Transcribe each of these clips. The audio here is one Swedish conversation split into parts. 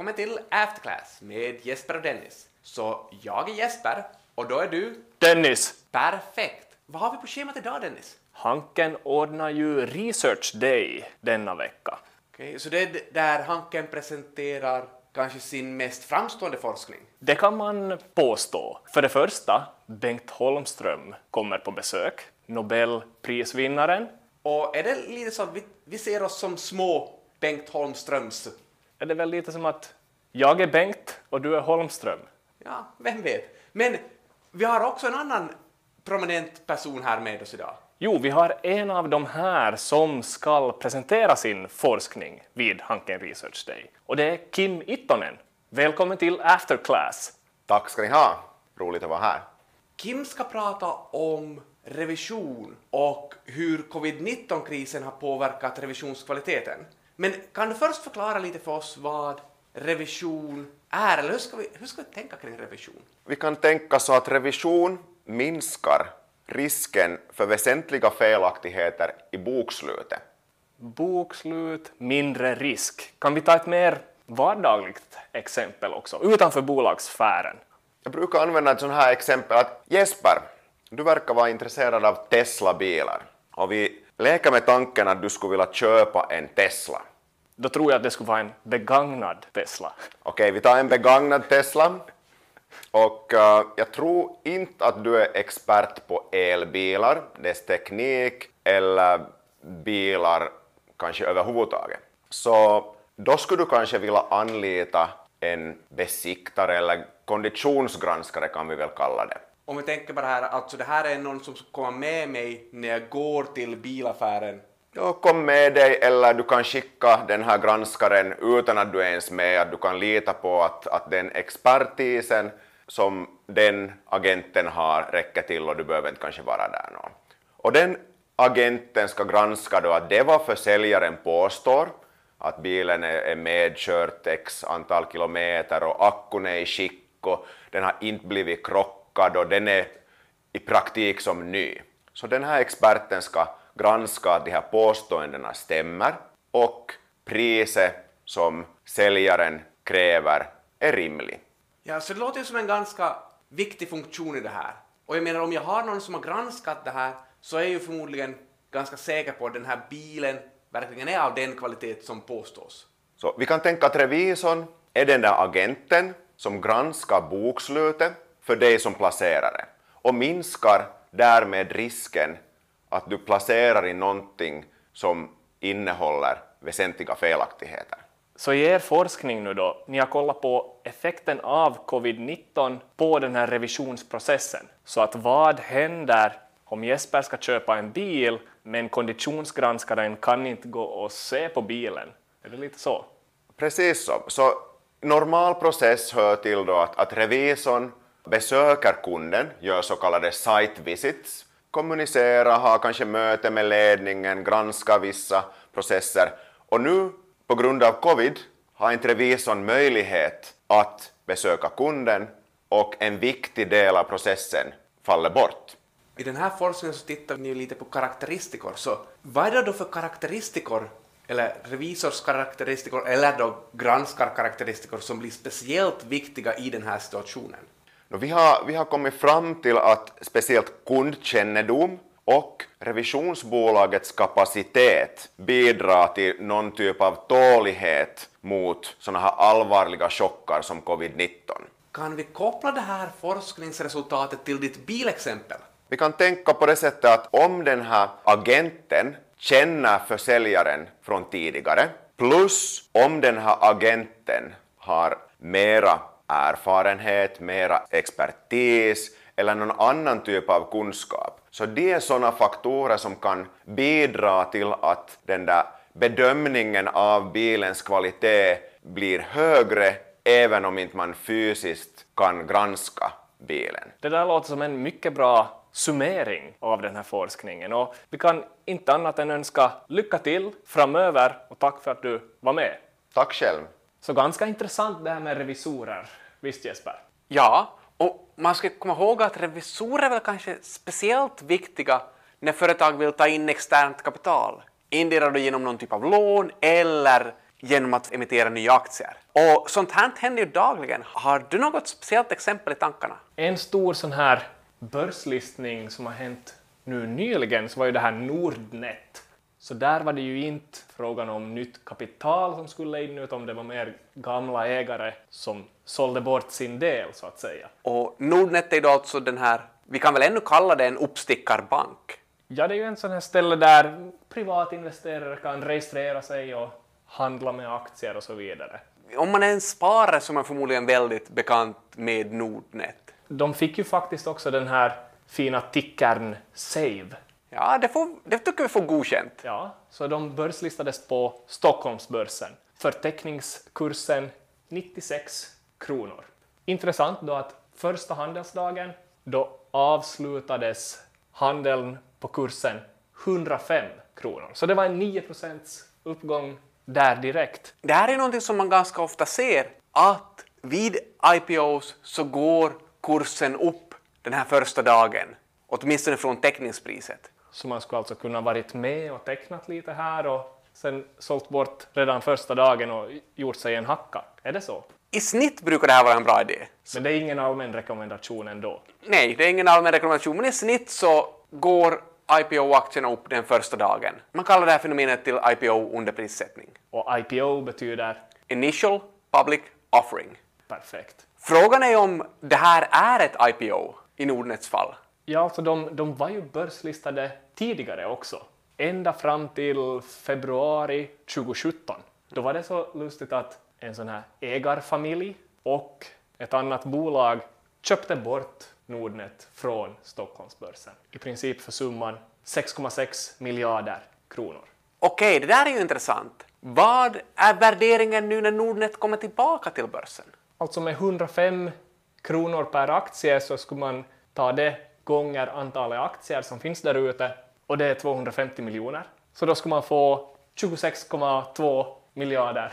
Välkommen till Afterclass med Jesper och Dennis. Så jag är Jesper och då är du Dennis! perfekt. Vad har vi på schemat idag Dennis? Hanken ordnar ju Research Day denna vecka. Okej, så det är där Hanken presenterar kanske sin mest framstående forskning. Det kan man påstå. För det första, Bengt Holmström kommer på besök, Nobelprisvinnaren. Och är det lite så att vi, vi ser oss som små Bengt Holmströms? Är det väl lite som att jag är Bengt och du är Holmström? Ja, vem vet. Men vi har också en annan prominent person här med oss idag. Jo, vi har en av de här som ska presentera sin forskning vid Hanken Research Day. Och det är Kim Ittonen. Välkommen till Afterclass! Tack ska ni ha. Roligt att vara här. Kim ska prata om revision och hur covid-19-krisen har påverkat revisionskvaliteten. Men kan du först förklara lite för oss vad revision är, eller hur ska vi, hur ska vi tänka kring revision? Vi kan tänka så att revision minskar risken för väsentliga felaktigheter i bokslutet. Bokslut, mindre risk. Kan vi ta ett mer vardagligt exempel också, utanför bolagssfären? Jag brukar använda ett sånt här exempel att Jesper, du verkar vara intresserad av Tesla-bilar och vi leker med tanken att du skulle vilja köpa en Tesla. Då tror jag att det skulle vara en begagnad Tesla. Okej, vi tar en begagnad Tesla och eh, jag tror inte att du är expert på elbilar, dess teknik eller bilar kanske överhuvudtaget. Så då skulle du kanske vilja anlita en besiktare eller konditionsgranskare kan vi väl kalla det. Om vi tänker bara här, alltså det här är någon som komma med mig när jag går till bilaffären. Ja, kom med dig eller du kan skicka den här granskaren utan att du är ens med, att du kan lita på att, att den expertisen som den agenten har räcker till och du behöver inte kanske vara där. någon. Och den agenten ska granska då att det var försäljaren påstår, att bilen är är medkört x antal kilometer och akkun är i skick och den har inte blivit krockad och den är i praktik som ny. Så den här experten ska granska att de här påståendena stämmer och priset som säljaren kräver är rimlig. Ja, så det låter ju som en ganska viktig funktion i det här. Och jag menar, om jag har någon som har granskat det här så är jag ju förmodligen ganska säker på att den här bilen verkligen är av den kvalitet som påstås. Så vi kan tänka att revisorn är den där agenten som granskar bokslutet för dig som placerare och minskar därmed risken att du placerar i någonting som innehåller väsentliga felaktigheter. Så i er forskning nu då, ni har kollat på effekten av covid-19 på den här revisionsprocessen. Så att vad händer om Jesper ska köpa en bil men konditionsgranskaren kan inte gå och se på bilen? Är det lite så? Precis så. Så normal process hör till då att, att revisorn besöker kunden, gör så kallade site visits, kommunicera, ha kanske möte med ledningen, granska vissa processer. Och nu på grund av covid har inte revisorn möjlighet att besöka kunden och en viktig del av processen faller bort. I den här forskningen så tittar ni ju lite på karaktäristikor, så vad är det då för karaktäristikor, eller revisorskaraktäristikor, eller då granskarkaraktäristikor som blir speciellt viktiga i den här situationen? Vi har, vi har kommit fram till att speciellt kundkännedom och revisionsbolagets kapacitet bidrar till någon typ av tålighet mot sådana här allvarliga chockar som covid-19. Kan vi koppla det här forskningsresultatet till ditt bilexempel? Vi kan tänka på det sättet att om den här agenten känner försäljaren från tidigare, plus om den här agenten har mera erfarenhet, mera expertis eller någon annan typ av kunskap. Så det är sådana faktorer som kan bidra till att den där bedömningen av bilens kvalitet blir högre även om inte man fysiskt kan granska bilen. Det där låter som en mycket bra summering av den här forskningen och vi kan inte annat än önska lycka till framöver och tack för att du var med. Tack själv. Så ganska intressant det här med revisorer, visst Jesper? Ja, och man ska komma ihåg att revisorer är väl kanske speciellt viktiga när företag vill ta in externt kapital. Endera genom någon typ av lån eller genom att emittera nya aktier. Och sånt här händer ju dagligen. Har du något speciellt exempel i tankarna? En stor sån här börslistning som har hänt nu nyligen så var ju det här Nordnet. Så där var det ju inte frågan om nytt kapital som skulle in utan det var mer gamla ägare som sålde bort sin del så att säga. Och Nordnet är då alltså den här, vi kan väl ännu kalla det en uppstickarbank. Ja, det är ju en sån här ställe där privatinvesterare kan registrera sig och handla med aktier och så vidare. Om man är en sparare så är man förmodligen väldigt bekant med Nordnet. De fick ju faktiskt också den här fina tickern SAVE. Ja, det, får, det tycker vi får godkänt. Ja, så de börslistades på Stockholmsbörsen för teckningskursen 96 kronor. Intressant då att första handelsdagen då avslutades handeln på kursen 105 kronor. Så det var en 9% uppgång där direkt. Det här är någonting som man ganska ofta ser, att vid IPOs så går kursen upp den här första dagen, åtminstone från teckningspriset. Så man skulle alltså kunna varit med och tecknat lite här och sen sålt bort redan första dagen och gjort sig en hacka. Är det så? I snitt brukar det här vara en bra idé. Men det är ingen allmän rekommendation ändå. Nej, det är ingen allmän rekommendation, men i snitt så går IPO-aktierna upp den första dagen. Man kallar det här fenomenet till IPO-underprissättning. Och IPO betyder Initial Public Offering. perfekt. Frågan är om det här är ett IPO i Nordnets fall. Ja, alltså de, de var ju börslistade tidigare också. Ända fram till februari 2017. Då var det så lustigt att en sån här ägarfamilj och ett annat bolag köpte bort Nordnet från Stockholmsbörsen. I princip för summan 6,6 miljarder kronor. Okej, det där är ju intressant. Vad är värderingen nu när Nordnet kommer tillbaka till börsen? Alltså med 105 kronor per aktie så skulle man ta det gånger antalet aktier som finns där ute och det är 250 miljoner. Så då skulle man få 26,2 miljarder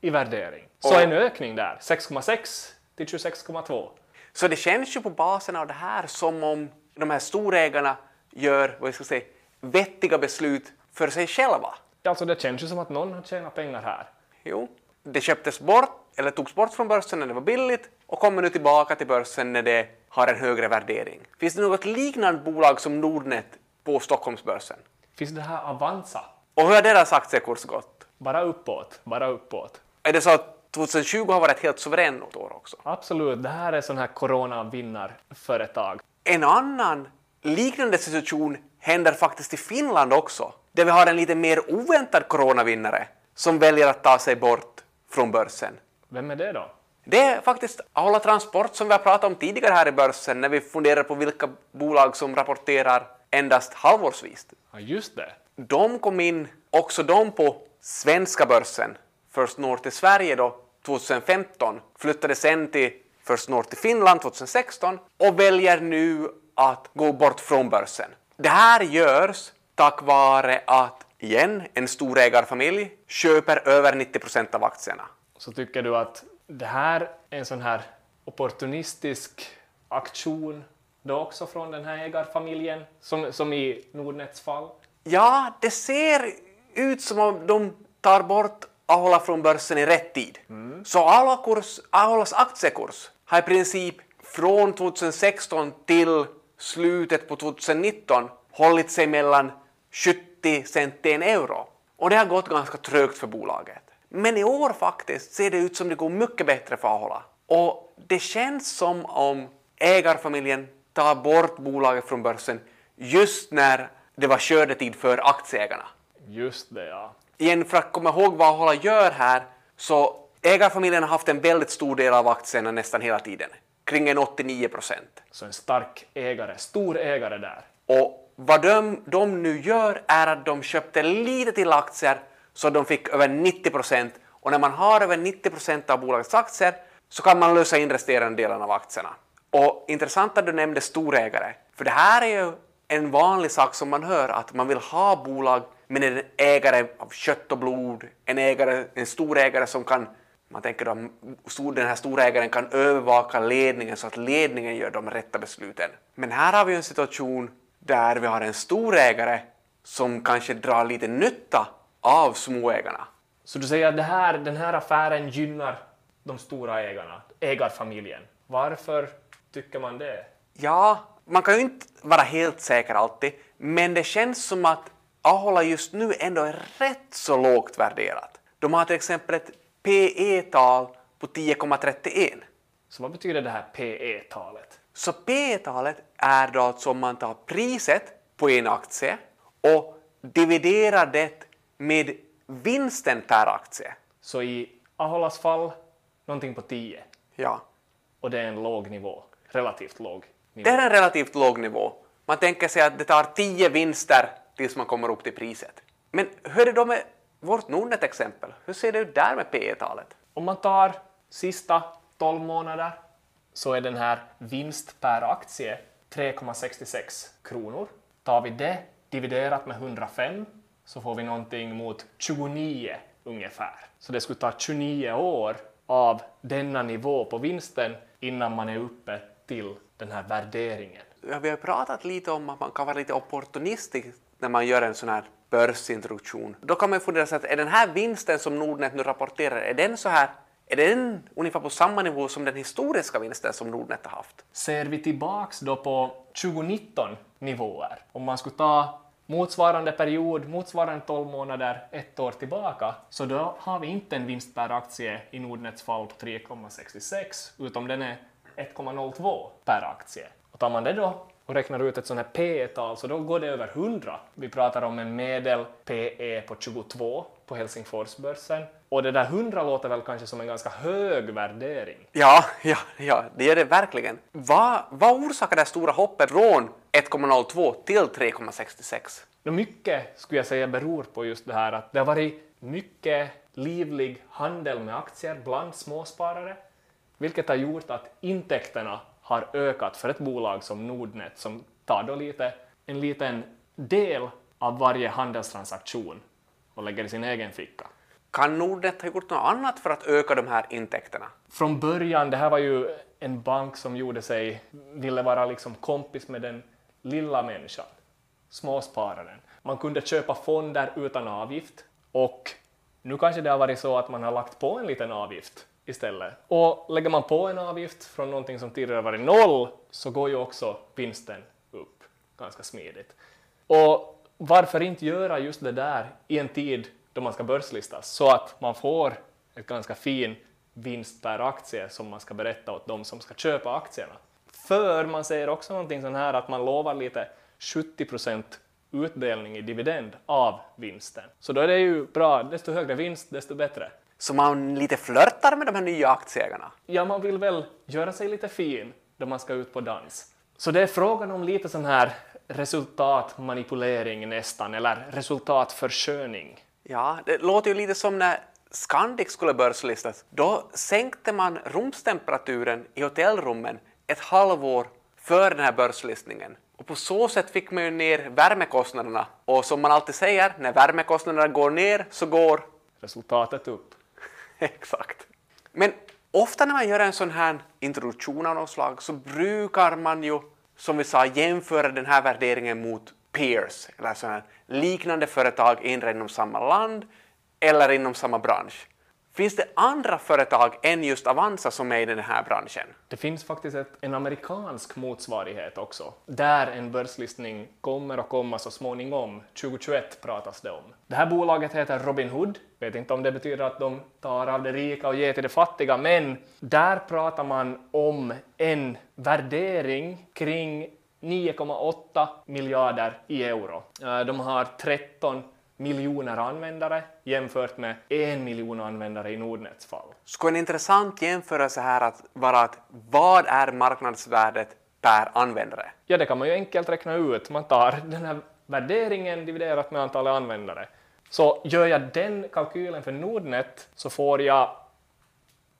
i värdering. Så Och- en ökning där, 6,6 till 26,2. Så det känns ju på basen av det här som om de här storägarna gör, vad jag ska säga, vettiga beslut för sig själva. Alltså det känns ju som att någon har tjänat pengar här. Jo, det köptes bort, eller togs bort från börsen när det var billigt och kommer nu tillbaka till börsen när det har en högre värdering. Finns det något liknande bolag som Nordnet på Stockholmsbörsen? Finns det här Avanza? Och hur har deras aktiekurs gått? Bara uppåt, bara uppåt. Är det så att 2020 har varit ett helt suveränt år också? Absolut, det här är sån här corona-vinnarföretag. En annan liknande situation händer faktiskt i Finland också, där vi har en lite mer oväntad coronavinnare som väljer att ta sig bort från börsen. Vem är det då? Det är faktiskt Ahola Transport som vi har pratat om tidigare här i börsen när vi funderar på vilka bolag som rapporterar endast halvårsvis. Ja, just det. De kom in, också de på svenska börsen, First North till Sverige då 2015, flyttade sen till First North till Finland 2016 och väljer nu att gå bort från börsen. Det här görs tack vare att, igen, en storägarfamilj köper över 90 procent av aktierna. Så tycker du att det här är en sån här opportunistisk aktion då också från den här ägarfamiljen, som, som i Nordnets fall? Ja, det ser ut som om de tar bort Ahola från börsen i rätt tid. Så Ahola kurs, Aholas aktiekurs har i princip från 2016 till slutet på 2019 hållit sig mellan 70 cent till en euro. Och det har gått ganska trögt för bolaget. Men i år faktiskt ser det ut som det går mycket bättre för Ahola. Och det känns som om ägarfamiljen tar bort bolaget från börsen just när det var skördetid för aktieägarna. Just det, ja. Igen, för att komma ihåg vad Ahola gör här, så ägarfamiljen har haft en väldigt stor del av aktierna nästan hela tiden. Kring en 89 procent. Så en stark ägare, stor ägare där. Och vad de, de nu gör är att de köpte lite till aktier så de fick över 90 procent. Och när man har över 90 procent av bolagets aktier så kan man lösa in resterande delen av aktierna. Och intressant att du nämnde storägare, för det här är ju en vanlig sak som man hör att man vill ha bolag med en ägare av kött och blod, en, ägare, en storägare som kan man tänker att den här storägaren kan övervaka ledningen så att ledningen gör de rätta besluten. Men här har vi en situation där vi har en storägare som kanske drar lite nytta av småägarna. Så du säger att det här, den här affären gynnar de stora ägarna, ägarfamiljen. Varför tycker man det? Ja, man kan ju inte vara helt säker alltid, men det känns som att Ahola just nu ändå är rätt så lågt värderat. De har till exempel ett PE-tal på 10,31. Så vad betyder det här PE-talet? Så P-talet är då alltså om man tar priset på en aktie och dividerar det med vinsten per aktie. Så i Aholas fall, någonting på 10. Ja. Och det är en låg nivå, relativt låg nivå. Det är en relativt låg nivå. Man tänker sig att det tar 10 vinster tills man kommer upp till priset. Men hur är det då med vårt Nordnet-exempel? Hur ser det ut där med P-talet? Om man tar sista 12 månader så är den här vinst per aktie 3,66 kronor. Tar vi det dividerat med 105 så får vi någonting mot 29 ungefär. Så det skulle ta 29 år av denna nivå på vinsten innan man är uppe till den här värderingen. Ja, vi har pratat lite om att man kan vara lite opportunistisk när man gör en sån här börsintroduktion. Då kan man fundera sig att är den här vinsten som Nordnet nu rapporterar, är den så här är den ungefär på samma nivå som den historiska vinsten som Nordnet har haft? Ser vi tillbaks då på 2019 nivåer, om man skulle ta motsvarande period, motsvarande 12 månader, ett år tillbaka, så då har vi inte en vinst per aktie i Nordnets fall på 3,66, utan den är 1,02 per aktie. Och tar man det då och räknar ut ett sånt här P-tal så då går det över 100. Vi pratar om en medel PE på 22 på Helsingforsbörsen. Och det där 100 låter väl kanske som en ganska hög värdering. Ja, ja, ja, det gör det verkligen. Vad, vad orsakar det stora hoppet från 1,02 till 3,66? No, mycket skulle jag säga beror på just det här att det har varit mycket livlig handel med aktier bland småsparare, vilket har gjort att intäkterna har ökat för ett bolag som Nordnet som tar då lite, en liten del av varje handelstransaktion och lägger i sin egen ficka. Kan Nordnet ha gjort något annat för att öka de här intäkterna? Från början, det här var ju en bank som gjorde sig, ville vara liksom kompis med den lilla människan, småspararen. Man kunde köpa fonder utan avgift och nu kanske det har varit så att man har lagt på en liten avgift istället. Och lägger man på en avgift från någonting som tidigare varit noll så går ju också vinsten upp ganska smidigt. Och varför inte göra just det där i en tid då man ska börslistas så att man får ett ganska fin vinst per aktie som man ska berätta åt de som ska köpa aktierna. För man säger också någonting sån här att man lovar lite 70 procent utdelning i dividend av vinsten. Så då är det ju bra, desto högre vinst, desto bättre. Så man lite flörtar med de här nya aktieägarna? Ja, man vill väl göra sig lite fin då man ska ut på dans. Så det är frågan om lite sån här resultatmanipulering nästan, eller resultatförsköning. Ja, det låter ju lite som när Scandic skulle börslistas. Då sänkte man rumstemperaturen i hotellrummen ett halvår före den här börslistningen. Och på så sätt fick man ju ner värmekostnaderna. Och som man alltid säger, när värmekostnaderna går ner så går Resultatet upp. Exakt. Men ofta när man gör en sån här introduktion av något slag så brukar man ju, som vi sa, jämföra den här värderingen mot peers, eller här liknande företag inom samma land eller inom samma bransch. Finns det andra företag än just Avanza som är i den här branschen? Det finns faktiskt ett, en amerikansk motsvarighet också, där en börslistning kommer att komma så småningom. 2021 pratas det om. Det här bolaget heter Robinhood. Vet inte om det betyder att de tar av det rika och ger till det fattiga, men där pratar man om en värdering kring 9,8 miljarder i euro. Eh, de har 13 miljoner användare jämfört med en miljon användare i Nordnets fall. Skulle en intressant jämförelse här att vara att vad är marknadsvärdet per användare? Ja, det kan man ju enkelt räkna ut. Man tar den här värderingen dividerat med antalet användare. Så gör jag den kalkylen för Nordnet så får jag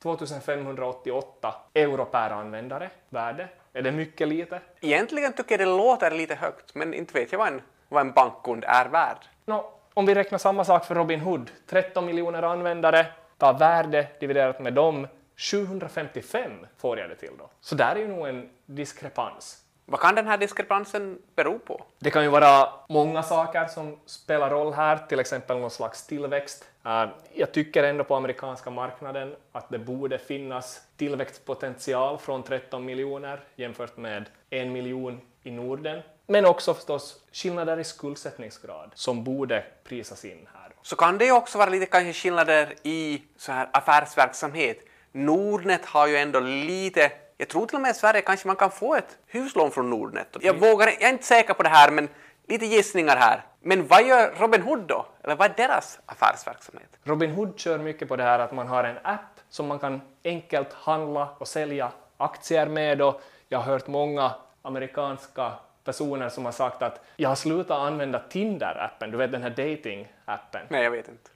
2588 euro per användare värde. Är det mycket lite? Egentligen tycker jag det låter lite högt, men inte vet jag vad en, vad en bankkund är värd. No, om vi räknar samma sak för Robinhood, 13 miljoner användare, tar värde dividerat med dem, 755 får jag det till då. Så där är ju nog en diskrepans. Vad kan den här diskrepansen bero på? Det kan ju vara många saker som spelar roll här, till exempel någon slags tillväxt. Uh, jag tycker ändå på amerikanska marknaden att det borde finnas tillväxtpotential från 13 miljoner jämfört med en miljon i Norden. Men också förstås skillnader i skuldsättningsgrad som borde prisas in här. Så kan det ju också vara lite kanske skillnader i så här affärsverksamhet. Nordnet har ju ändå lite jag tror till och med i Sverige kanske man kan få ett huslån från Nordnet. Jag vågar, jag är inte säker på det här, men lite gissningar här. Men vad gör Robinhood då? Eller vad är deras affärsverksamhet? Robinhood kör mycket på det här att man har en app som man kan enkelt handla och sälja aktier med och jag har hört många amerikanska personer som har sagt att jag har slutat använda Tinder-appen, du vet den här dating-appen. Nej, jag vet inte.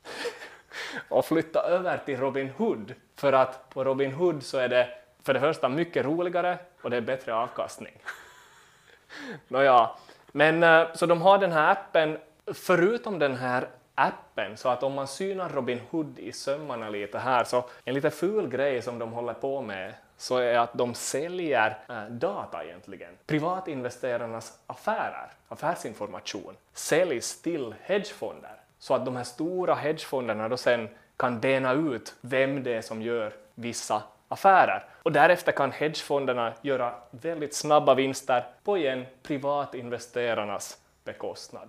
och flytta över till Robinhood för att på Robinhood så är det för det första mycket roligare och det är bättre avkastning. Nåja, men eh, så de har den här appen, förutom den här appen, så att om man synar Robin Hood i sömmarna lite här, så en lite ful grej som de håller på med så är att de säljer äh, data egentligen. Privatinvesterarnas affärer, affärsinformation, säljs till hedgefonder så att de här stora hedgefonderna då sen kan dena ut vem det är som gör vissa affärer. Och därefter kan hedgefonderna göra väldigt snabba vinster på igen privatinvesterarnas bekostnad.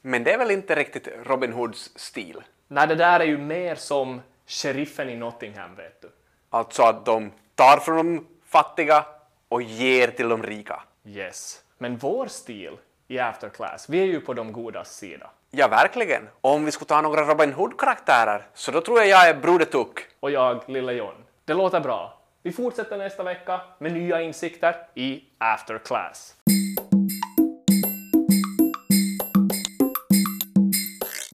Men det är väl inte riktigt Robin Hoods stil? Nej, det där är ju mer som sheriffen i Nottingham, vet du. Alltså att de tar från de fattiga och ger till de rika? Yes. Men vår stil i Afterclass, vi är ju på de godas sida. Ja, verkligen. Och om vi skulle ta några Robin Hood-karaktärer så då tror jag jag är Broder Tuck. Och jag, Lille John. Det låter bra. Vi fortsätter nästa vecka med nya insikter i After Class.